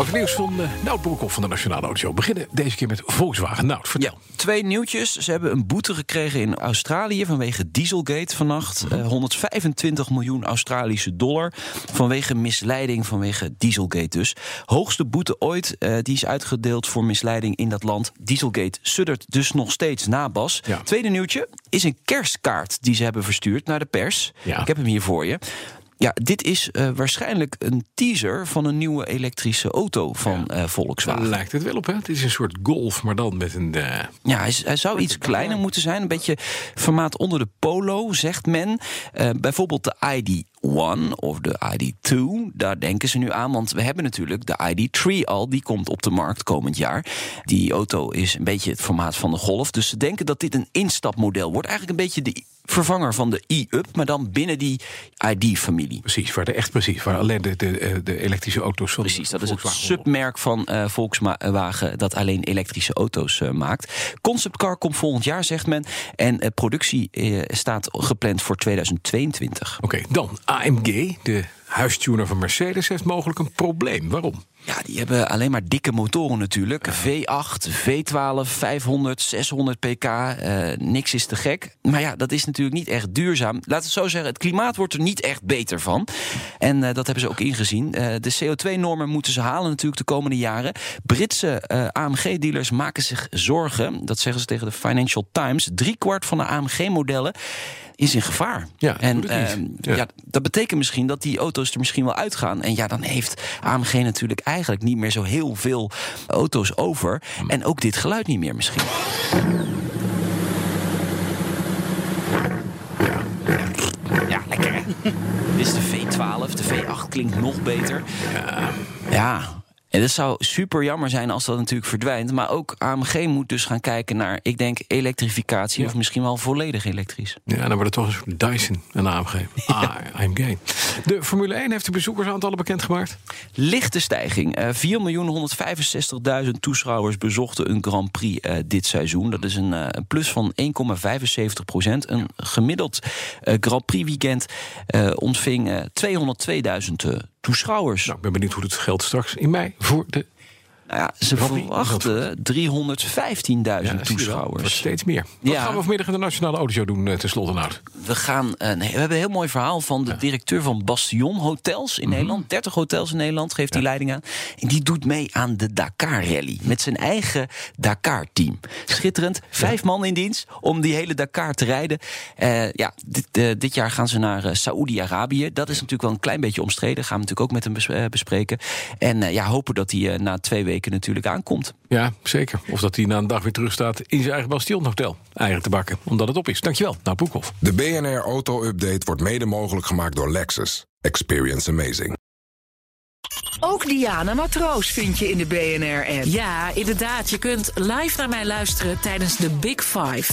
Over nieuws van uh, Nout Broekhoff van de Nationale Auto. Beginnen deze keer met Volkswagen. Nout, vertel. Ja, twee nieuwtjes. Ze hebben een boete gekregen in Australië vanwege Dieselgate vannacht. Uh, 125 miljoen Australische dollar vanwege misleiding, vanwege Dieselgate dus. Hoogste boete ooit, uh, die is uitgedeeld voor misleiding in dat land. Dieselgate suddert dus nog steeds na, Bas. Ja. Tweede nieuwtje is een kerstkaart die ze hebben verstuurd naar de pers. Ja. Ik heb hem hier voor je. Ja, dit is uh, waarschijnlijk een teaser van een nieuwe elektrische auto van ja. uh, Volkswagen. Daar lijkt het wel op, hè? Het is een soort Golf, maar dan met een... Uh... Ja, hij, hij zou iets kleiner moeten zijn. Een beetje formaat onder de Polo, zegt men. bijvoorbeeld de ID1 of de ID2, daar denken ze nu aan. Want we hebben natuurlijk de ID3 al, die komt op de markt komend jaar. Die auto is een beetje het formaat van de Golf. Dus ze denken dat dit een instapmodel wordt. Eigenlijk een beetje de vervanger van de e-up, maar dan binnen die ID-familie. Precies, waar de echt precies, waar alleen de, de, de elektrische auto's van Precies, dat is het submerk van uh, Volkswagen dat alleen elektrische auto's uh, maakt. Conceptcar komt volgend jaar, zegt men. En uh, productie staat gepland voor 2022. Oké, okay, dan AMG, de huistuner van Mercedes, heeft mogelijk een probleem. Waarom? Ja, die hebben alleen maar dikke motoren natuurlijk. V8, V12, 500, 600 pk. Uh, niks is te gek. Maar ja, dat is natuurlijk niet echt duurzaam. Laten we het zo zeggen, het klimaat wordt er niet echt beter van. En uh, dat hebben ze ook ingezien. Uh, de CO2-normen moeten ze halen natuurlijk de komende jaren. Britse AMG-dealers maken zich zorgen. Dat zeggen ze tegen de Financial Times. Driekwart van de AMG-modellen is in gevaar. Ja, en uh, ja. ja. dat betekent misschien dat die auto's er misschien wel uitgaan. En ja, dan heeft AMG natuurlijk eigenlijk niet meer zo heel veel auto's over. Hmm. En ook dit geluid niet meer misschien. Ja, ja lekker hè? Dit is de V12, de V8 klinkt nog beter. Ja. Ja, en dat zou super jammer zijn als dat natuurlijk verdwijnt. Maar ook AMG moet dus gaan kijken naar, ik denk, elektrificatie. Ja. Of misschien wel volledig elektrisch. Ja, dan wordt het toch een soort Dyson en AMG. Ah, AMG. De Formule 1 heeft de bezoekersaantallen bekendgemaakt. Lichte stijging. Uh, 4.165.000 toeschouwers bezochten een Grand Prix uh, dit seizoen. Dat is een, uh, een plus van 1,75 procent. Een gemiddeld Grand Prix weekend ontving 202.000 toeschouwers. Nou, ik ben benieuwd hoe het geldt straks in mei voor de. Nou ja, ze verwachten 315.000 ja, toeschouwers. Dat steeds meer. Wat gaan we vanmiddag in de Nationale Autoshow doen, uh, tenslotte, nou? We, gaan, uh, nee, we hebben een heel mooi verhaal van de directeur van Bastion Hotels in mm -hmm. Nederland. 30 hotels in Nederland, geeft die leiding aan. En die doet mee aan de Dakar Rally. Met zijn eigen Dakar-team. Schitterend. Vijf man in dienst om die hele Dakar te rijden. Uh, ja, dit, dit, jaar gaan ze naar Saoedi-Arabië. Dat is natuurlijk wel een klein beetje omstreden. Gaan we natuurlijk ook met hem bespreken. En ja, hopen dat hij na twee weken natuurlijk aankomt. Ja, zeker. Of dat hij na een dag weer terug staat in zijn eigen Bastionhotel. Eigen te bakken, omdat het op is. Dankjewel, nou Boekhoff. De BNR Auto Update wordt mede mogelijk gemaakt door Lexus. Experience amazing. Ook Diana Matroos vind je in de BNR-app. Ja, inderdaad. Je kunt live naar mij luisteren tijdens de Big Five.